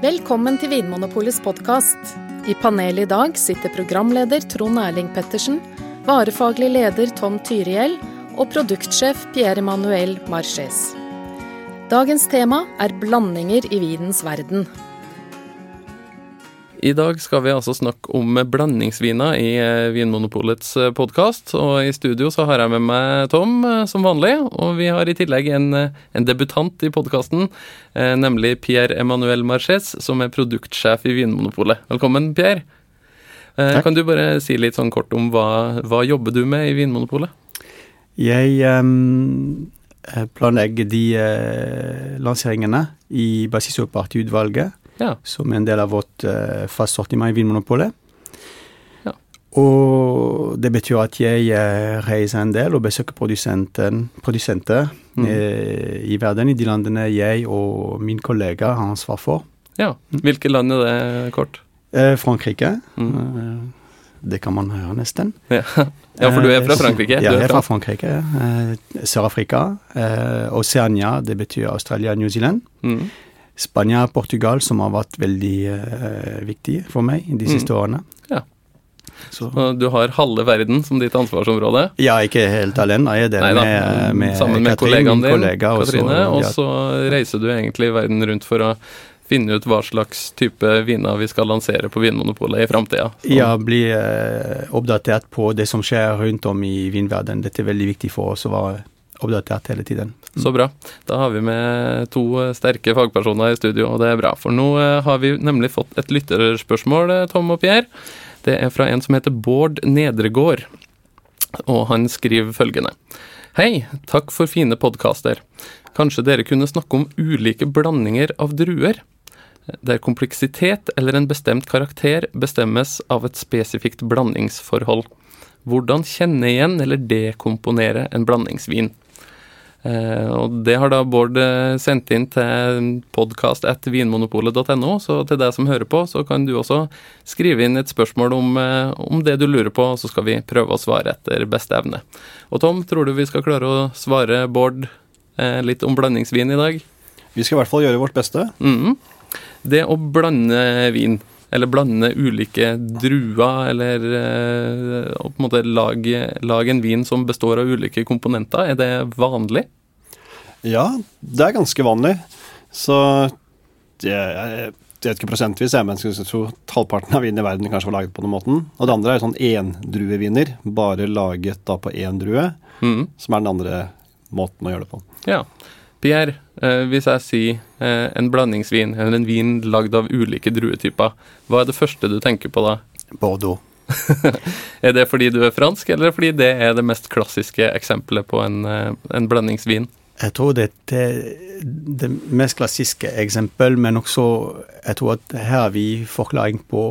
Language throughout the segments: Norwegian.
Velkommen til Vinmonopolets podkast. I panelet i dag sitter programleder Trond Erling Pettersen, varefaglig leder Tom Tyriell og produktsjef Pierre Manuel Marches. Dagens tema er blandinger i vinens verden. I dag skal vi altså snakke om blandingsviner i eh, Vinmonopolets eh, podkast. Og i studio så har jeg med meg Tom, eh, som vanlig. Og vi har i tillegg en, en debutant i podkasten, nemlig Pierre Emmanuel Marches, som er produktsjef i Vinmonopolet. Velkommen, Pierre. Takk. Kan du bare si litt sånn kort om hva, hva jobber du med i Vinmonopolet? Jeg um, planlegger de uh, lanseringene i Basisopparty-utvalget ja. som en del av vårt uh, fastsortiment i Vinmonopolet. Ja. Og det betyr at jeg uh, reiser en del og besøker produsenter mm. uh, i verden, i de landene jeg og min kollega har ansvar for. Ja. Mm. Hvilke land er det kort? Frankrike. Mm. det kan man høre, nesten. Ja. ja. for du er fra Frankrike? Ja, jeg er fra Frankrike. Sør-Afrika. Oceania, det betyr Australia og New Zealand. Mm. Spania og Portugal, som har vært veldig uh, viktige for meg de mm. siste mm. årene. Ja. Så. du har halve verden som ditt ansvarsområde? Ja, ikke helt alene. Jeg er det med, eh, med, Sammen med Katrin, kollegaen din, kollega, Katrine. Og så ja. reiser du egentlig verden rundt for å finne ut hva slags type viner vi skal lansere på Vinmonopolet i framtida. Ja, bli uh, oppdatert på det som skjer rundt om i vinverdenen. Dette er veldig viktig for oss å være oppdatert hele tiden. Mm. Så bra. Da har vi med to sterke fagpersoner i studio, og det er bra. For nå eh, har vi nemlig fått et lytterspørsmål, eh, Tom og Pierre. Det er fra en som heter Bård Nedregård, og han skriver følgende. Hei, takk for fine podkaster. Kanskje dere kunne snakke om ulike blandinger av druer? Der kompleksitet eller en bestemt karakter bestemmes av et spesifikt blandingsforhold. Hvordan kjenne igjen eller dekomponere en blandingsvin? Eh, og Det har da Bård eh, sendt inn til podkast.vinmonopolet.no, så til deg som hører på, så kan du også skrive inn et spørsmål om, eh, om, det du lurer på, og så skal vi prøve å svare etter beste evne. Og Tom, tror du vi skal klare å svare Bård litt om blandingsvin i dag? Vi skal i hvert fall gjøre vårt beste. Mm. Det å blande vin, eller blande ulike druer, eller eh, på en måte lage, lage, en vin som består av ulike komponenter, er det vanlig? Ja, det er ganske vanlig. Så jeg, jeg, vet ikke prosentvis, men jeg tro halvparten av vinen i verden kanskje var laget på den måten. Og det andre er sånn endrueviner, bare laget da på én drue, mm. som er den andre måten å gjøre det på. Ja. Pierre, eh, hvis jeg sier eh, en blandingsvin, eller en vin lagd av ulike druetyper, hva er det første du tenker på da? Bordeaux. er det fordi du er fransk, eller fordi det er det mest klassiske eksempelet på en, eh, en blandingsvin? Jeg tror det er det mest klassiske eksempel, men også jeg tror at her har vi forklaring på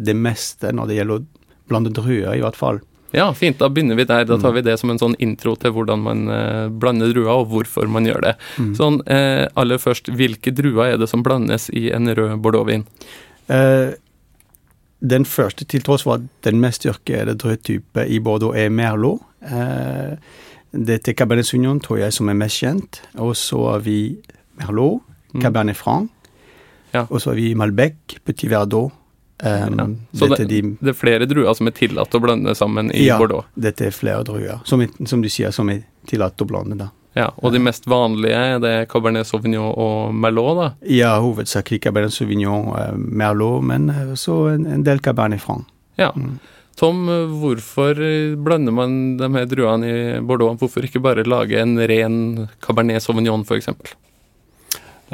det meste når det gjelder å blande druer, i hvert fall. Ja, fint. Da begynner vi der. Da tar vi det som en sånn intro til hvordan man eh, blander druer, og hvorfor man gjør det. Mm. Sånn, eh, aller først, hvilke druer er det som blandes i en rød bordeauxvin? Eh, den første, til tross for at den mest styrkede druetype i Bordeaux er Merlot. Eh, det er Cabernet Sauvignon tror jeg som er mest kjent. Og så har vi Merlot, mm. Cabernet Franc. Ja. Og så har vi Malbec, Petit Verdot. Um, ja. Så det, de, det, er flere druer som er tillatt å blande sammen i ja, Bordeaux? Ja, dette er flere druer, som, som, du sier, som er tillatt å blande. da. Ja, Og de mest vanlige er det Cabernet Sauvignon og Merlot? da? Ja, hovedsakelig Cabernet Sauvignon og uh, Merlot, men uh, så en, en, del Cabernet Franc. Ja. Mm. Tom, hvorfor blander man de her druene i Bordeaux? Hvorfor ikke bare lage en ren Cabernet Sauvignon, f.eks.?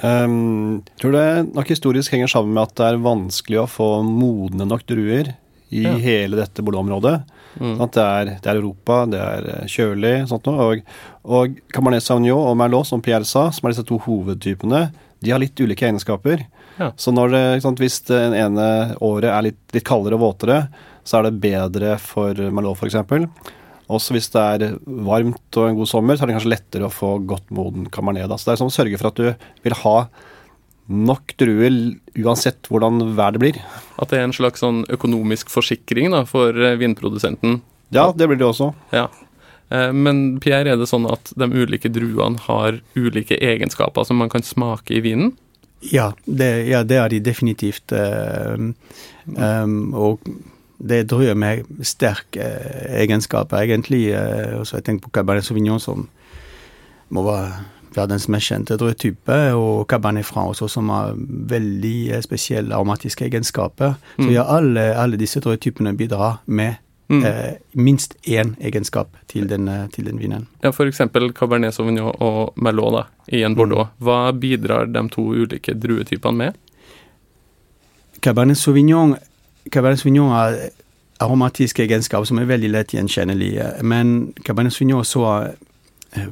Um, tror det nok historisk henger sammen med at det er vanskelig å få modne nok druer i ja. hele dette Bordeaux-området. Mm. Sånn det, er, det, er, Europa, det er eh, kjølig sånt noe. Og, og Cabernet Sauvignon og Merlot, som Pierre sa, som er disse to hovedtypene, de har litt ulike egenskaper. Ja. Så når det, sant, hvis det ene året er litt, litt kaldere og våtere, så er det bedre for Merlot f.eks. Også hvis det er varmt og en god sommer, så er det kanskje lettere å få godt moden Cabernet. Så det er sånn å sørge for at du vil ha nok druer uansett hvordan været blir. At det er en slags sånn økonomisk forsikring da, for eh, vinprodusenten? Ja, det blir det også. Ja. Eh, men Pierre, er det sånn at de ulike druene har ulike egenskaper som man kan smake i vinen? Ja, det, ja, det er de definitivt. Um, og det er druer med sterke egenskaper, egentlig. Eh, og så jeg tenker på Cabernet Sauvignon, som må være verdens mest kjente drøytype, og Cabernet Franc også, som har veldig spesielle aromatiske egenskaper. Mm. Så ja, alle, alle disse drøytypene bidrar med Mm. Eh, minst én egenskap til den, eh, til den vinen. Ja, F.eks. Cabernet Sauvignon og Merlot da, i en Bordeaux. Mm. Hva bidrar de to ulike druetypene med? Cabernet Sauvignon, Cabernet Sauvignon har aromatiske egenskaper som er veldig lett gjenkjennelige. Men Cabernet Sauvignon så eh,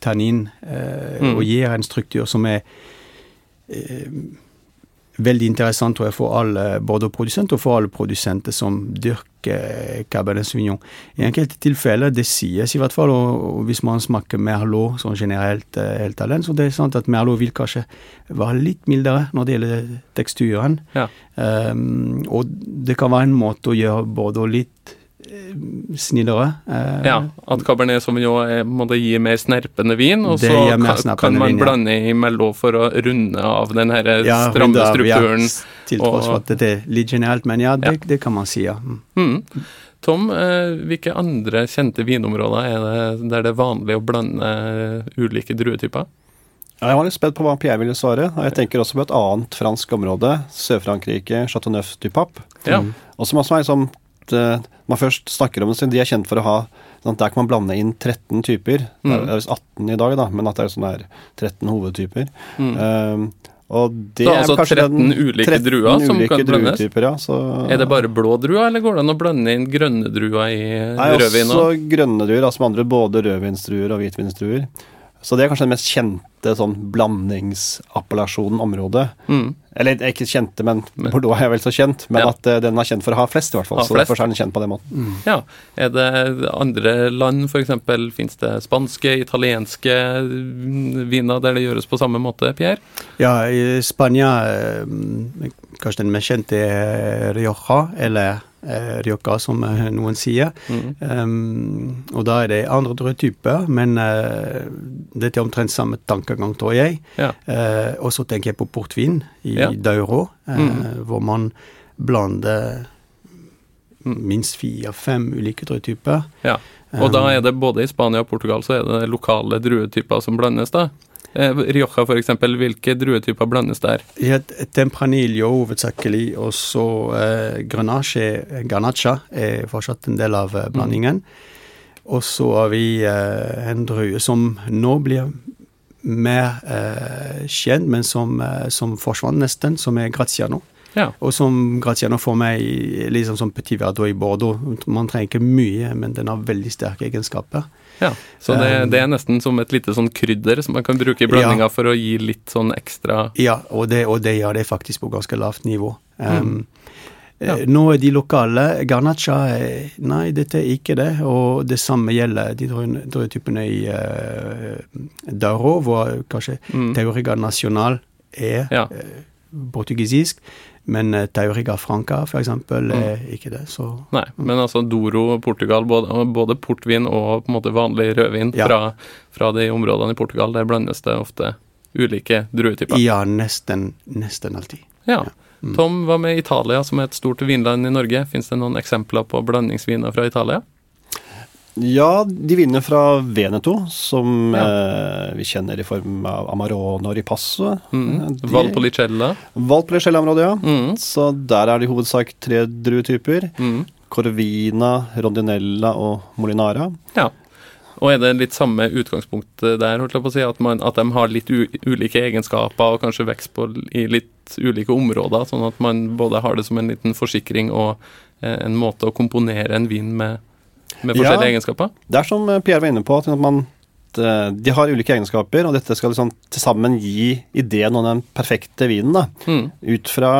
tannin eh, mm. og gir en struktur som er eh, veldig interessant tror jeg, for alle Bordeaux-produsenter og for alle produsenter som dyrker Cabernet Sauvignon. I enkelte tilfeller, det sies i hvert fall, og, hvis man smaker Merlot sånn generelt, eh, helt alene, så det er sant at Merlot vil kanskje være litt mildere når det gjelder teksturen. Ja. Um, og det kan være en måte å gjøre Bordeaux litt Eh, snillere. Eh, ja, at Cabernet Sauvignon måtte gi mer snerpende vin, og så kan, kan man vin, ja. blande imellom for å runde av den her ja, stramme strukturen. Ja, til tross for at det er litt genialt, men ja, det, det, kan man si, ja. Mm. Mm. Tom, eh, hvilke andre kjente vinområder er det der det er vanlig å blande ulike druetyper? Jeg var litt spent på hva Pierre ville svare. og Jeg tenker også på et annet fransk område, Sør-Frankrike, Chateauneuf du Pape. Ja. Mm. Og som også er liksom uh, man først snakker om det, de er kjent for å ha sånn, Der kan man blande inn 13 typer. Mm. Det er 18 i dag, da, men at det er sånn der 13 hovedtyper. Mm. Uh, og det så, altså 13 den, ulike 13 druer som ulike kan blandes? Ja, så, er det bare blå druer, eller går det an å blande inn grønne druer i rødvin? Nei, også grønne druer, altså med andre både rødvinsdruer og hvitvinsdruer. Så det er kanskje den mest kjente sånn blandingsappellasjonen området. Mm. Eller ikke kjente, men Bordeaux er vel så kjent. Men ja. at uh, den er kjent for å ha flest, i hvert fall. Ha så flest. derfor er den kjent på den måten. Mm. Ja. Er det andre land, f.eks.? Fins det spanske, italienske viner der det gjøres på samme måte, Pierre? Ja, i Spania eh, kanskje den mest kjente er Rioja, eller eh, Rioja, som eh, noen sier. Mm. Um, og da er det andre typer, men uh, dette er omtrent samme tankegang, tror jeg. Ja. Uh, og så tenker jeg på portvin i ja. Dauro, uh, mm. hvor man blander minst fire-fem ulike druetyper. Ja. Og da er det både i Spania og Portugal så er det lokale druetyper som blandes, da? Eh, Rioja f.eks., hvilke druetyper blandes der? Ja, Tempranillo hovedsakelig, og så eh, grenache, garnacha er fortsatt en del av eh, blandingen. Mm. Og så har vi eh, en drue som nå blir mer eh, kjent, men som, eh, som forsvant nesten, som er Graziano. Ja. Og som Graziano får meg liksom som Petit Verdot i Bordeaux. Man trenger ikke mye, men den har veldig sterke egenskaper. Ja, Så det, um, det, er nesten som et lite sånn krydder som man kan bruke i blandinga ja, for å gi litt sånn ekstra Ja, og det, og det gjør det faktisk på ganske lavt nivå. Um, mm. Ja. Eh, nå er de lokale Garnacha Nei, dette er ikke det. Og det samme gjelder de drøytypene i uh, Daro, hvor kanskje mm. Teoriga Nacional er ja. uh, portugisisk. Men uh, Tauriga Franca f.eks. Mm. er ikke det. Så, Nei, men altså Doro Portugal, både, både portvin og på en måte vanlig rødvin ja. fra, fra, de områdene i Portugal, der blandes det ofte ulike druetyper? Ja, nesten, nesten alltid. Ja. ja. Mm. Tom, hva med Italia, som er et stort vinland i Norge? Fins det noen eksempler på blandingsviner fra Italia? Ja, de vinner fra Veneto, som ja. eh, vi kjenner i form av Amarone og Ripasso. Mm. De, Valpolicella. Valpolicella-området, ja. Mm. Så der er det i hovedsak tre druetyper. Mm. Corvina, Rondinella og Molinara. Ja. Og er det litt samme utgangspunkt der, holdt jeg på å si, at, man, at de har litt ulike egenskaper og kanskje vekst på i litt ulike områder, sånn at man både har det som en liten forsikring og eh, en måte å komponere en vin med med forskjellige ja, egenskaper? Det er som eh, Pierre var inne på, at man, de har ulike egenskaper, og dette skal liksom til sammen gi ideen om den perfekte vinen. da, mm. Ut fra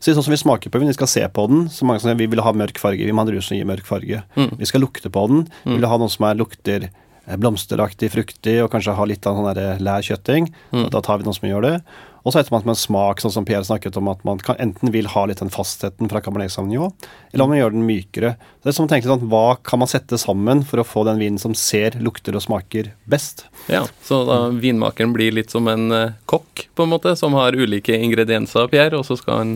så sånn som Vi smaker på vin, vi skal se på den. så mange som Vi vil ha mørk farge. Vi må ha rus som gir mørk farge. Mm. Vi skal lukte på den. Vi mm. vil ha noe som er, lukter blomsteraktig, fruktig og kanskje ha litt av sånn lær kjøtting. Mm. Da tar vi noe som gjør det. Og så etter man med en smak, sånn som Pierre snakket om, at man kan, enten vil ha litt den fastheten fra Cabernet Sauvignon, eller om man gjør den mykere. Det er som å tenke sånn, Hva kan man sette sammen for å få den vinen som ser, lukter og smaker best? Ja, Så da vinmakeren blir litt som en uh, kokk, på en måte, som har ulike ingredienser, Pierre, og så skal han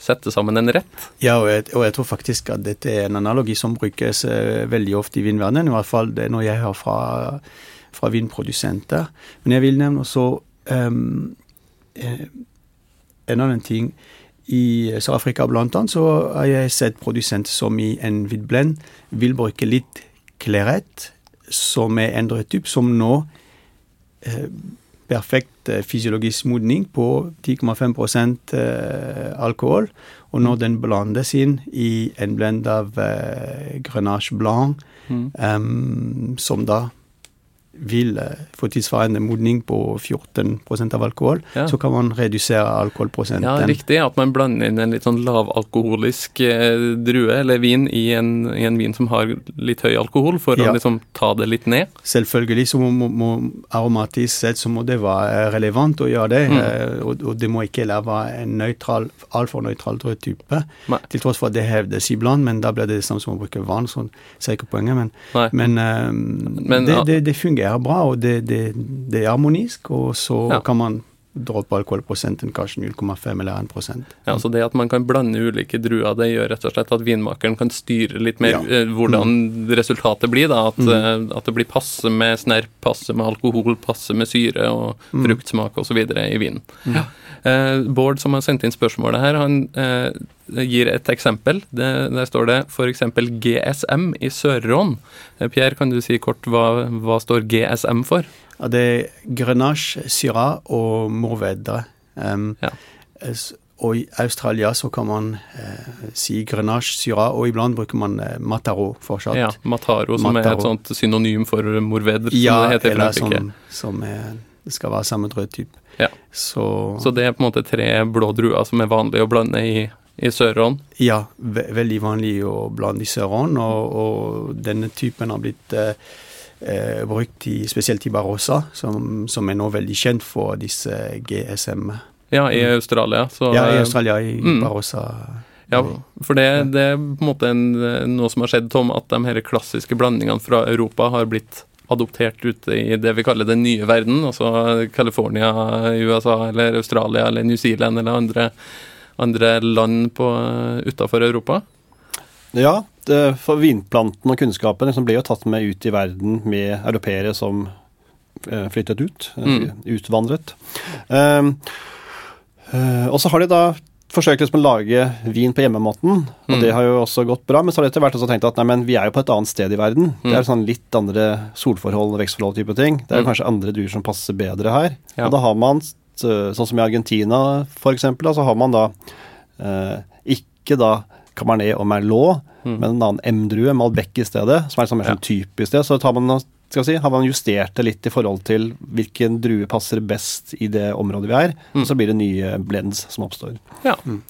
sette sammen en rett? Ja, og jeg, og jeg, tror faktisk at dette er en analogi som brukes uh, veldig ofte i vinverdenen, i hvert fall det når jeg hører fra, fra vinprodusenter. Men jeg vil nevne også um, Eh, en annen ting i Sør-Afrika blant annet, så har jeg sett produsenter som i en hvitblend vil bruke litt klerett som er endret typ, som nå eh, perfekt eh, fysiologisk modning på 10,5 eh, alkohol. Og når den blandes inn i en blend av eh, grenache blanc, mm. um, som da vil eh, få tilsvarende modning på 14% av alkohol, ja. så kan man redusere alkoholprosenten. Ja, riktig. At man blander inn en litt sånn lavalkoholisk eh, drue eller vin i en, i en, vin som har litt høy alkohol, for ja. å liksom ta det litt ned. Selvfølgelig så må, må aromatisk sett så må det være relevant å gjøre det, mm. eh, og, og, det må ikke være en nøytral, altfor nøytral drøvtype, til tross for at det hevdes iblant, men da blir det det samme som å bruke vann, sånn sier ikke poenget, men, men, eh, men det, det, det fungerer fungerer bra, og det, det, det er harmonisk. Og så ja. kan man droppe alkoholprosenten kanskje 0,5 eller 1 prosent. Ja, så Det at man kan blande ulike druer, det gjør rett og slett at vinmakeren kan styre litt mer ja. Eh, hvordan mm. resultatet blir. da, at, mm. Eh, at, det blir passe med snerp, passe med alkohol, passe med syre og mm. fruktsmak osv. i vinen. Mm. Ja. Eh, Bård, som har sendt inn spørsmålet her, han eh, gir et eksempel. Det, der står det f.eks. GSM i Sør-Rån. Eh, Pierre, kan du si kort hva, hva står GSM for? Ja, det er Grenache, Syrah og Morvedre. Um, ja. Og i Australia så kan man eh, si Grenache, Syrah, og iblant bruker man eh, Mataro fortsatt. Ja, Mataro, som Mataro. er et sånt synonym for Morvedre. ja, som det heter i Frankrike. Som, som er, det skal være samme drøvtype. Ja. Så, så, det er på en måte tre blå druer som er vanlig å blande i, i Sør-Rån? Ja, ve veldig vanlig å blande i Sør-Rån, og, og, denne typen har blitt eh, eh, brukt i, spesielt i Barossa, som, som, er nå veldig kjent for disse GSM. Ja, i. Australia. Så, ja, i Australia, i mm. Barossa. Ja, for det, det, er på en måte en, noe som har skjedd, Tom, at de her klassiske blandingene fra Europa har blitt adoptert ute i det vi kaller den nye verden, altså California, USA eller Australia eller New Zealand eller andre, andre land utafor Europa? Ja, det, for vinplanten og kunnskapen liksom ble jo tatt med ut i verden med europeere som eh, flyttet ut, eh, mm. utvandret. Um, og så har de da forsøkt liksom å lage vin på hjemmemåten, og mm. det har jo også gått bra. Men så har det etter hvert også tenkt at nei, men vi er jo på et annet sted i verden. Mm. Det er sånn litt andre solforhold, vekstforhold type ting. Det er jo mm. kanskje andre druer som passer bedre her. Ja. Og da har man, sånn som i Argentina f.eks., så har man da eh, ikke da Camarnet og Merlot, mm. men en annen M-drue, Malbec i stedet, som er liksom mer sånn typisk det. Så tar man skal si, har man justert det litt i forhold til hvilken drue passer best i det området vi er. Mm. Og så blir det nye blends som oppstår. Ja. Mm.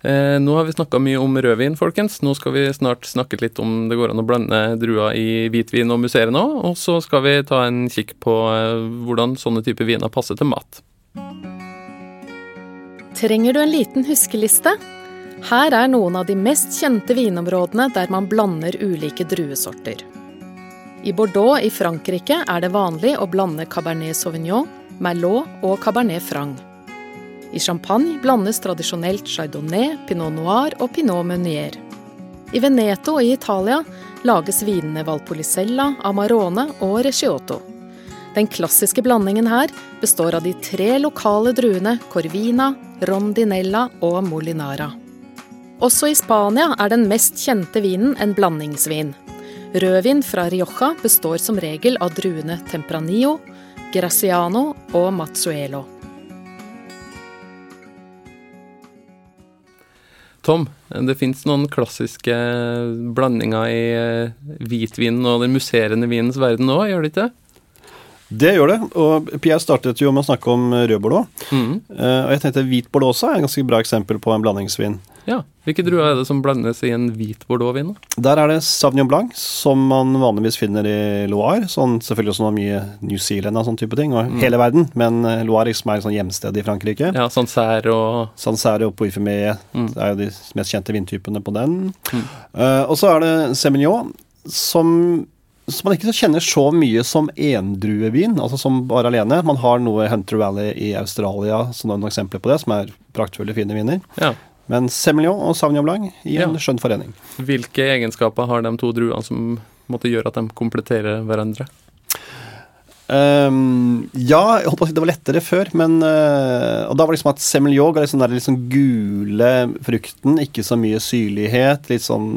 Eh, nå har vi snakka mye om rødvin, folkens. Nå skal vi snart snakke litt om det går an å blande druer i hvitvin og musserende nå. Og så skal vi ta en kikk på eh, hvordan sånne typer viner passer til mat. Trenger du en liten huskeliste? Her er noen av de mest kjente vinområdene der man blander ulike druesorter. I Bordeaux i Frankrike er det vanlig å blande Cabernet Sauvignon, Merlot og Cabernet Franc. I champagne blandes tradisjonelt chardonnay, pinot noir og pinot meunier. I Veneto i Italia lages vinene Valpolicella, Amarone og Recioto. Den klassiske blandingen her består av de tre lokale druene Corvina, Rondinella og Molinara. Også i Spania er den mest kjente vinen en blandingsvin. Rødvin fra Rioja består som regel av druene Tempranillo, Graciano og Mazzuelo. Tom, det fins noen klassiske blandinger i eh, hvitvinen og den musserende vinens verden òg, gjør det ikke? Det gjør det. Og Pierre startet jo med å snakke om rød bordeaux. Mm. Uh, og jeg tenkte hvit bordeaux også er et ganske bra eksempel på en blandingsvin. Ja, Hvilke druer er det som blandes i en hvit bordeauxvin? Der er det Sauvignon Blanc, som man vanligvis finner i Loire. Sånn, selvfølgelig også mye New Zealand og sånn type ting, og mm. hele verden. Men eh, Loire liksom er sånn hjemsted i Frankrike. Ja, Sancerre og Sancerre og Poifemé mm. er jo de mest kjente vindtypene på den. Mm. Uh, og så er det Semignon, som som man ikke kjenner så mye som endruevin, altså som bare alene. Man har noe Hunter Valley i Australia som noen eksempler på det, som er praktfulle, fine viner. Ja. Men Semillon og Sauvignon Blanc i en ja. skjønn forening. Hvilke egenskaper har de to druene som måtte gjøre at de kompletterer hverandre? Um, ja, jeg holdt på å si det var lettere før, men uh, Og da var det liksom at semillon er liksom den liksom gule frukten, ikke så mye syrlighet. Litt sånn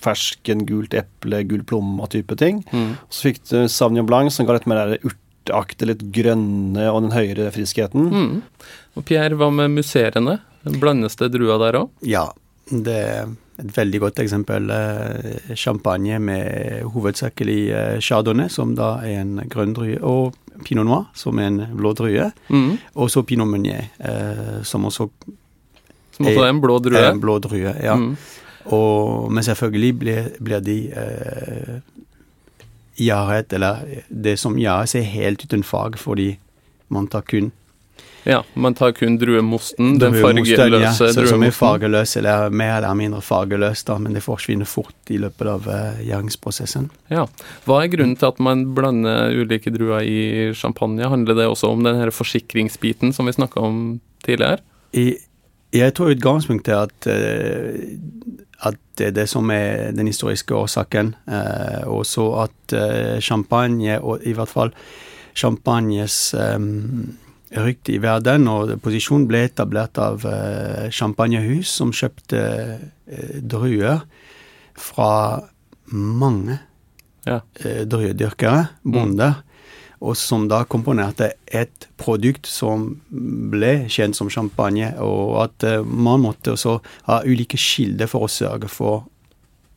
fersken, gult eple, gul plomme-type ting. Mm. Så fikk du Sauvignon Blanc, som ga litt mer urteaktig, litt grønne og den høyere friskheten. Mm. Og Pierre, hva med musserende? Blandes det druer der òg? Ja, det et veldig godt eksempel. Eh, champagne med hovedsakelig eh, chardonnay, som da er en grønn drue, og pinot noir, som er en blå drue. Mm. Og så pinot meunier, eh, som også Som også er en blå drue? En blå drue, ja. Mm. Og, men selvfølgelig blir, blir de eh, jaret, eller det som jares, er helt uten fag, fordi man tar kun ja, man tar kun druemosten, den fargeløse ja, druemosten. Som er fargeløs, eller mer eller mindre fargeløs, da, men det forsvinner fort i løpet av uh, gjæringsprosessen. Ja. Hva er grunnen til at man blander ulike druer i champagne? Handler det også om den her forsikringsbiten som vi snakka om tidligere? I, jeg tror utgangspunktet er at, uh, at det er det som er den historiske årsaken, uh, og så at champagne, og i hvert fall champagnes um, rykte i verden, og posisjonen ble etablert av uh, champagnehus som kjøpte uh, druer fra mange ja. uh, druedyrkere, bonder, mm. og som da komponerte et produkt som ble kjent som champagne, og at man måtte også ha ulike kilder for å sørge for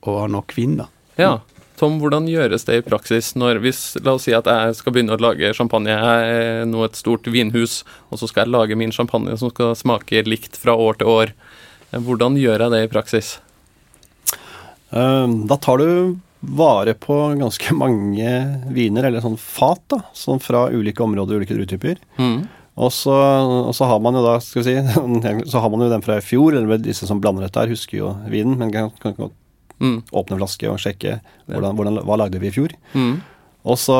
å ha nok vin. da. Ja, Tom, hvordan gjøres det i praksis når hvis, La oss si at jeg skal begynne å lage champagne. Jeg er nå et stort vinhus, og så skal jeg lage min champagne som skal smake likt fra år til år. Hvordan gjør jeg det i praksis? Ehm, da tar du vare på ganske mange viner, eller sånn fat, da, sånn fra ulike områder og ulike druetyper. Mm. Og, så, og så, har man jo da, skal vi si, så har man jo den fra i fjor, eller disse som blander dette her, husker jo vinen, men kan, kan godt Mm. Åpne flaske og sjekke hvordan, hvordan, hva lagde vi i fjor. Mm. Og så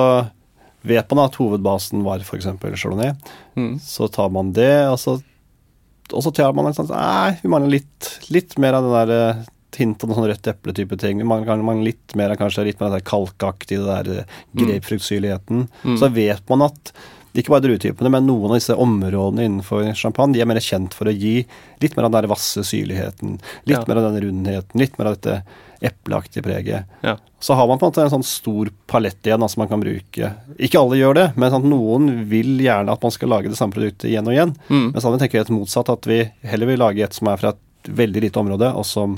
vet man at hovedbasen var f.eks. chardonnay. Mm. Så tar man det, og så, og så tar man en sånn Nei, vi mangler litt, litt mer av den der eh, hint av sånn rødt eple-type ting. Vi mangler, mangler, litt mer av kanskje litt mer av det kalkaktige, det der eh, mm. grapefruktsyrligheten. Mm. Så vet man at ikke bare druetypene, men noen av disse områdene innenfor champagne de er mer kjent for å gi litt mer av den der vasse syrligheten, litt ja. mer av den rundheten, litt mer av dette epleaktige preget. Ja. Så har man på en måte en sånn stor palett igjen som man kan bruke. Ikke alle gjør det, men sånn, noen vil gjerne at man skal lage det samme produktet igjen og igjen. Mm. Men så tenker vi helt motsatt, at vi heller vil lage et som er fra et veldig lite område, og som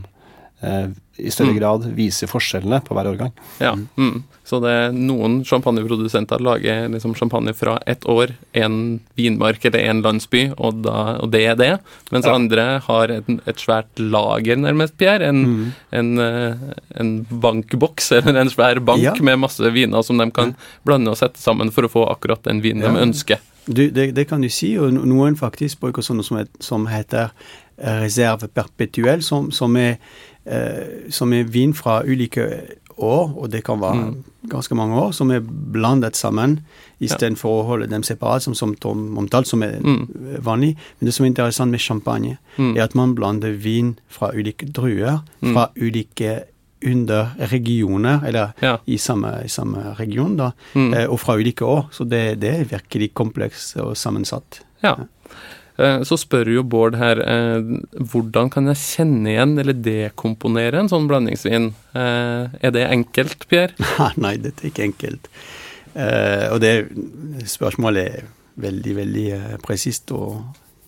i større mm. grad viser forskjellene på hver årgang. Ja, mm. Så det er noen champagneprodusenter lager liksom champagne fra ett år, en vinmark eller en landsby, og, da, og det er det. Mens ja. andre har et, et, svært lager, nærmest, Pierre. En, mm. en, eh, en, bankboks eller en svær bank ja. med masse viner som de kan blande og sette sammen for å få akkurat den vinen de ønsker. Du, det, det, kan du si, og noen faktisk bruker sånne som, som heter eh, reserve perpetuell, som, som er Eh, som er vin fra ulike år, og det kan være mm. ganske mange år, som er blandet sammen istedenfor ja. å holde dem separat, som, som Tom omtalte, som er mm. vanlig. Men det som er interessant med champagne, mm. er at man blander vin fra ulike druer, mm. fra ulike underregioner, eller ja. i, samme, i, samme, region, da, mm. eh, og fra ulike år. Så det, det er virkelig komplekst og sammensatt. Ja. Eh, så spør jo Bård her eh, hvordan kan jeg kjenne igjen eller dekomponere en sånn blandingsvin. Eh, er det enkelt, Pierre? Nei, dette er ikke enkelt. Og det spørsmålet er veldig, veldig presist. og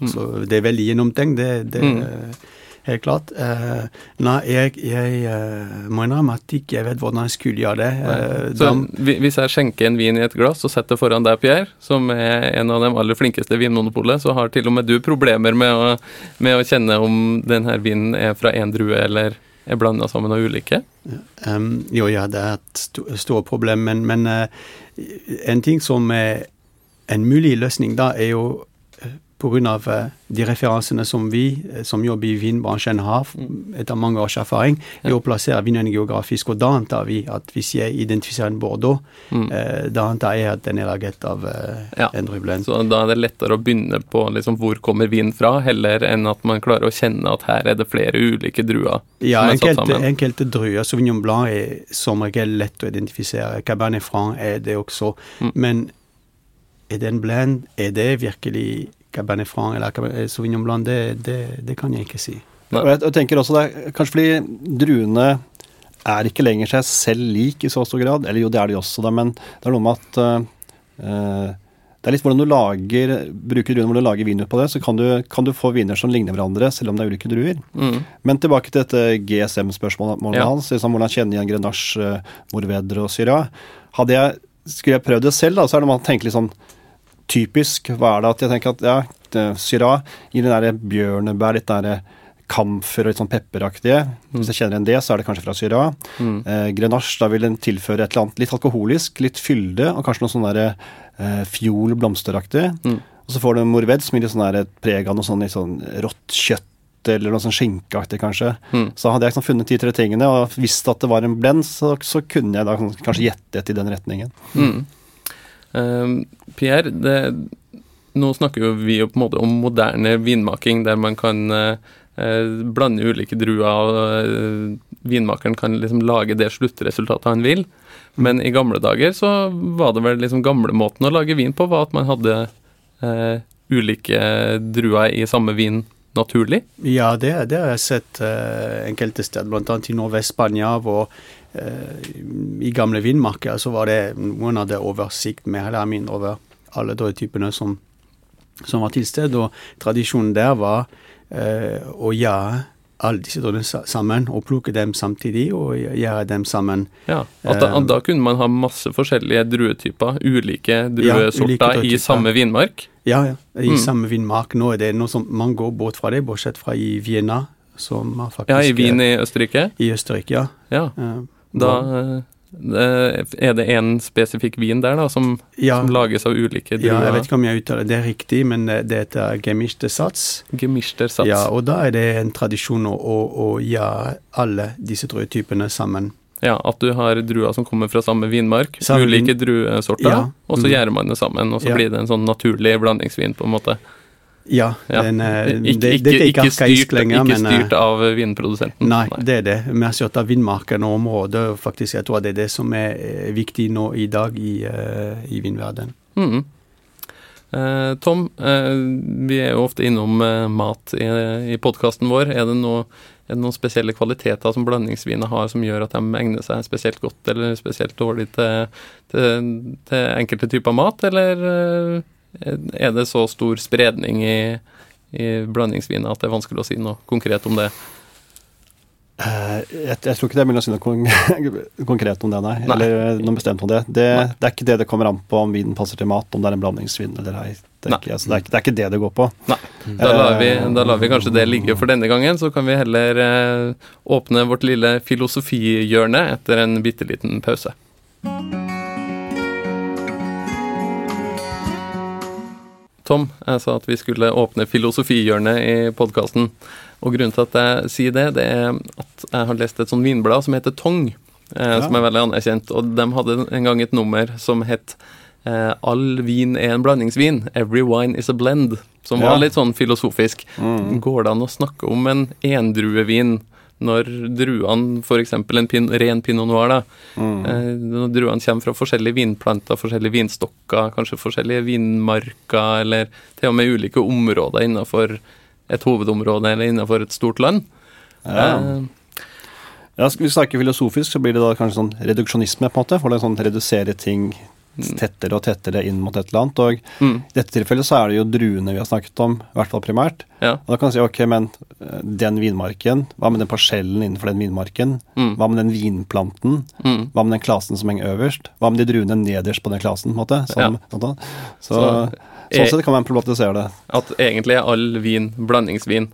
mm. Så det er veldig gjennomtenkt. Det, det, mm. Helt klart. Uh, nei, jeg, jeg uh, må innrømme at ikke jeg vet hvordan jeg skulle gjøre det. Uh, så hvis jeg skjenker en vin i et glass og setter foran deg, Pierre, som er en av de aller flinkeste vinmonopolet, så har til og med du problemer med å, med å kjenne om denne vinen er fra én drue eller er blanda sammen av ulike? Um, jo, ja, det er et st stort problem, men, men en ting som er en mulig løsning da, er jo pga. Eh, de referansene som vi eh, som jobber i vinbransjen har mm. etter mange års erfaring, i å plassere vinene geografisk. Og da antar vi at hvis jeg identifiserer en Bordeaux, mm. eh, da antar jeg at den er laget av ja. en Rublen. Så da er det lettere å begynne på liksom, hvor kommer vin fra, heller enn at man klarer å kjenne at her er det flere ulike druer ja, som er enkelte, satt sammen? enkelte druer. Sauvignon Blanc er som regel lett å identifisere. Cabernet Franc er det også. Mm. Men er det en blend? Er det virkelig Cabernet Franc eller Sauvignon Blanc, det, det, det, kan jeg ikke si. Og jeg, jeg, tenker også det er Kanskje fordi druene er ikke lenger seg selv lik i så stor grad. Eller jo, det er de også, da, men det er noe med at uh, det er litt hvordan du lager, bruker druene hvor du lager vin ut på det, så kan du, kan du, få viner som ligner hverandre, selv om det er ulike druer. Mm. Men tilbake til dette GSM-spørsmålet ja. hans. Liksom, hvordan kjenner igjen Grenache, Morvedre og Syria. Hadde jeg, skulle jeg prøvd det selv, da, så er det man tenker litt sånn typisk. Hva er det at jeg tenker at ja, Syra gir den derre bjørnebær, litt derre kamfer og litt sånn pepperaktige. Mm. Hvis jeg kjenner igjen det, så er det kanskje fra Syra. Mm. Eh, Grenache, da vil den tilføre et eller annet litt alkoholisk, litt fylde, og kanskje noe sånn derre eh, fjol blomsteraktig. Mm. Og så får du morved som gir litt sånn der preg av noe sånn litt sånn rått kjøtt eller noe sånn skinkeaktig, kanskje. Mm. Så hadde jeg sånn funnet de tre tingene og visst at det var en blend, så, så kunne jeg da kanskje gjettet i den retningen. Mm. Uh, Pierre, det, nå snakker jo vi jo på en måte om moderne vinmaking, der man kan uh, blande ulike druer, og uh, vinmakeren kan liksom lage det sluttresultatet han vil. Men i gamle dager så var det vel liksom gamlemåten å lage vin på, var at man hadde uh, ulike druer i samme vin naturlig? Ja, det, det har jeg sett uh, enkelte steder, bl.a. i Nordvest-Spania, hvor uh, i gamle vindmarker så var det noen hadde oversikt med eller mindre over alle drøytypene som, som var til stede. Og tradisjonen der var uh, å gjøre alle disse druene sammen og plukke dem samtidig og gjøre dem sammen. Ja, at da, da kunne man ha masse forskjellige druetyper, ulike druesorter ja, ulike i samme vinmark? Ja, ja. I mm. samme vinmark. Nå er det noe som man går bort fra det, bortsett fra i Vienna. Som faktisk, ja, i Wien i Østerrike? I Østerrike, ja. ja. Da eh, er det en spesifikk vin der da, som, ja. som lages av ulike druer? Ja, jeg vet ikke om jeg uttaler det riktig, men det heter gemischte sats. Ja, og da er det en tradisjon å, å, å gjøre alle disse druetypene sammen. Ja, At du har druer som kommer fra samme vinmark, samme ulike druesorter, ja. og så mm. gjærer man det sammen. Og så ja. blir det en sånn naturlig blandingsvin, på en måte. Ja. Den, ikke, det, det, er ikke, styrt, lenger, ikke men, styrt av vinprodusenten. Nei, det er det. Vi har sett av vindmarken og området. Faktisk, jeg tror det er det som er eh, viktig nå i dag i, i vindverdenen. Mm. Uh, Tom, vi er jo ofte innom mat i, i podkasten vår. Er det noe er det noen spesielle kvaliteter som blandingsviner har som gjør at de egner seg spesielt godt eller spesielt dårlig til, til, til enkelte typer mat, eller eh, er det så stor spredning i, i blandingsviner at det er vanskelig å si noe konkret om det? Uh, jeg, jeg, tror ikke det er mulig å si noe kon konkret om det, nei. nei. Eller noe bestemt om det. Det, det, er ikke det det kommer an på om vinen passer til mat, om det er en blandingsvin eller ei. Det, altså, det, er, det ikke det det går på. Nei. Da lar, vi, da lar vi kanskje det ligge for denne gangen, så kan vi heller uh, åpne vårt lille filosofihjørne etter en bitte liten pause. Tom, jeg sa at vi skulle åpne filosofihjørnet i podkasten. Og grunnen til at jeg sier det, det er at jeg har lest et sånt vinblad som heter Tong, eh, ja. som er veldig anerkjent. Og de hadde en gang et nummer som het eh, All vin er en blandingsvin. Every wine is a blend. Som ja. var litt sånn filosofisk. Mm. Går det an å snakke om en endruevin? Når druene, f.eks. en pin, ren pinot noir, da, mm. eh, når druene kommer fra forskjellige vinplanter, forskjellige vinstokker, kanskje forskjellige vinmarker, eller til og med ulike områder innenfor et hovedområde eller innenfor et stort land. Ja. Eh, ja, Hvis vi snakker filosofisk, så blir det da kanskje sånn reduksjonisme, på en måte. For det er sånn redusere ting tettere og tettere inn mot et eller annet. Og mm. i dette tilfellet så er det jo druene vi har snakket om, i hvert fall primært. Ja. Og da kan du si ok, men eh, den vinmarken, hva med den parsellen innenfor den vinmarken? Mm. Hva med den vinplanten? Mm. Hva med den klasen som henger øverst? Hva med de druene nederst på den klasen? på en måte? Som, ja. sånn, så, så, sånn sett kan man problematisere det. At egentlig er all vin blandingsvin?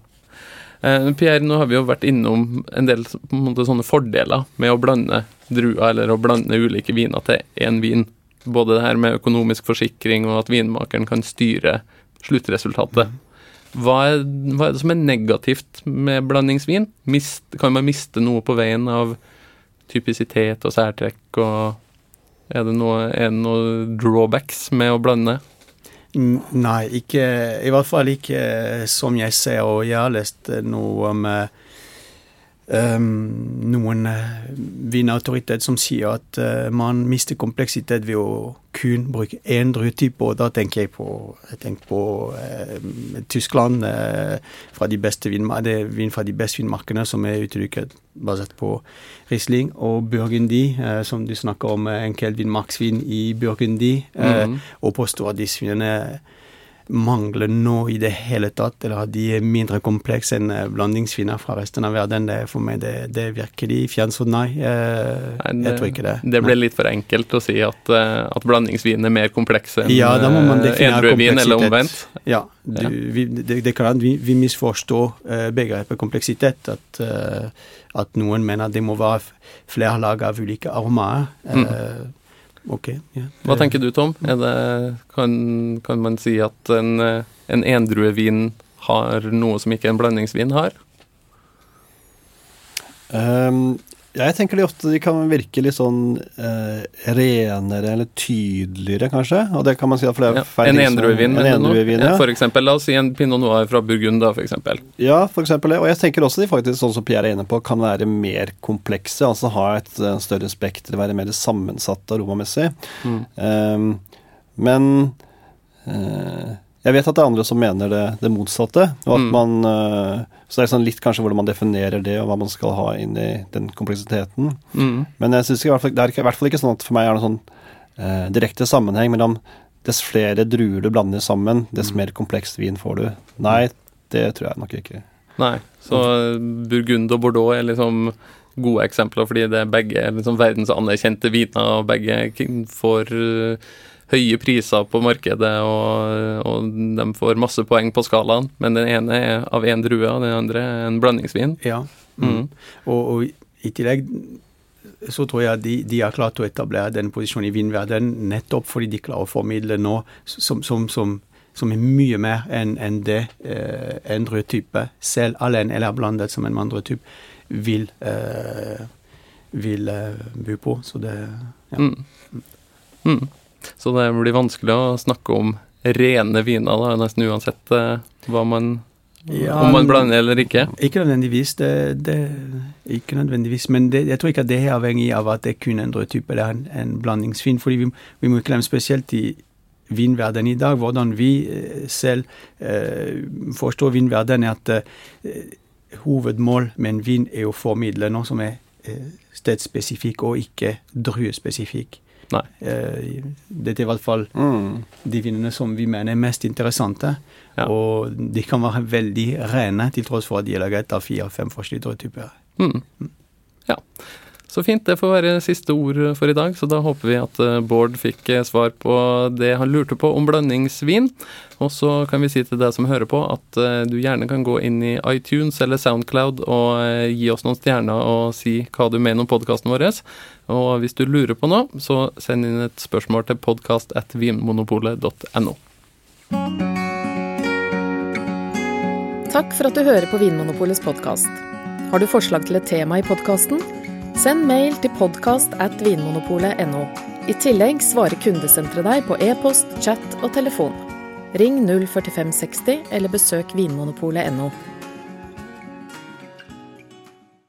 Eh, Pierre, nå har vi jo vært innom en del en måte, sånne fordeler med å blande druer, eller å blande ulike viner til én vin. Både det her med økonomisk forsikring og at vinmakeren kan styre sluttresultatet. Hva er, hva er det som er negativt med blandingsvin? Mist, kan man miste noe på veien av typisitet og særtrekk, og er det, noe, er noe drawbacks med å blande? Nei, ikke, i hvert fall ikke eh, som jeg ser, og jeg har lest eh, noe om um, noen vinautoritet som sier at uh, man mister kompleksitet ved å kun bruke én druetype, og da tenker jeg på, jeg tenker på uh, Tyskland, uh, fra de beste vin, det er vin fra de beste vinmarkene som er utelukket basert på Riesling, og Burgundy, som du snakker om, enkel vinmarksvin i Burgundy, mm. og påstår at disse vinene mangler nå i det hele tatt, eller at de er mindre komplekse enn eh, blandingsviner fra resten av verden. Det, for meg det, det virkelig fjernt, så nei, jeg, nei det, jeg tror ikke det. Det ble litt for enkelt å si at, eh, at blandingsvin er mer komplekse enn ja, edruevin, eller omvendt. Ja, du, vi, det, det, kan vi, vi misforstår begrepet kompleksitet. At, at, noen mener det må være flere lag av ulike aromaer. Mm. Ok. Ja. Hva tenker du, Tom? Det, kan, kan, man si at en, en endruevin har noe som ikke en blandingsvin har? Um, jeg tenker de ofte de kan virke litt sånn eh, renere eller tydeligere, kanskje. Og det kan man si da, for det er ja, En endruevin, ja. for eksempel. La oss si en pinot noir fra Burgund, da, for eksempel. Ja, for eksempel det. Og jeg tenker også de faktisk, sånn som Pierre er inne på, kan være mer komplekse. Altså ha et uh, større spekter, være mer sammensatt aromamessig. Mm. Um, men uh, jeg vet at det er andre som mener det, det motsatte. og at mm. man, uh, Så det er sånn litt kanskje hvordan man definerer det, og hva man skal ha inn i den kompleksiteten. Mm. Men jeg synes ikke, det er i hvert fall ikke sånn at for meg er det sånn eh, direkte sammenheng mellom dess flere druer du blander sammen, dess mm. mer komplekst vin får du. Nei, det tror jeg nok ikke. Nei, så Burgund og Bordeaux er liksom gode eksempler, fordi det er begge liksom verdens anerkjente viner, og begge får uh, høye priser på markedet, og, og, de får masse poeng på skalaen. Men den ene er av én drue, og den andre er en blandingsvin. Ja, mm. Mm. Og, og, i tillegg så tror jeg de, de har klart å etablere den posisjonen i vinverdenen nettopp fordi de klarer å formidle noe som, som, som, som er mye mer enn en det eh, en druetype, selv alene eller blandet som en druetype, vil, eh, vil eh, by på. Så det Ja. Mm. mm. Så det blir vanskelig å snakke om rene viner, da, nesten uansett eh, hva man ja, om man blander eller ikke? Ikke nødvendigvis. Det, det, ikke nødvendigvis. Men det, jeg tror ikke at det er avhengig av at det er kun en drøtype eller en, en blandingsvin. fordi vi, vi må ikke glemme spesielt i vinverdenen i dag, hvordan vi eh, selv eh, forstår vinverdenen, er at eh, hovedmål med en vin er å formidle noe som er eh, stedsspesifikk og ikke druespesifikk. Nei. Eh, dette er i hvert fall mm. de vinene som vi mener er mest interessante. Ja. Og de kan være veldig rene, til tross for at de er laget av fire-fem forskjellige typer. Mm. mm. Ja. Så fint. Det får være siste ord for i dag. Så da håper vi at eh, Bård fikk eh, svar på det han lurte på om blandingsvin. Og så kan vi si til deg som hører på, at eh, du gjerne kan gå inn i iTunes eller Soundcloud og gi oss noen stjerner og si hva du mener om podkasten vår. Og hvis du lurer på noe, så send inn et spørsmål til podkast.vinmonopolet.no. Takk for at du hører på Vinmonopolets podkast. Har du forslag til et tema i podkasten? Send mail til podkast at vinmonopolet.no. I tillegg svarer kundesenteret deg på e-post, chat og telefon. Ring 04560 eller besøk vinmonopolet.no.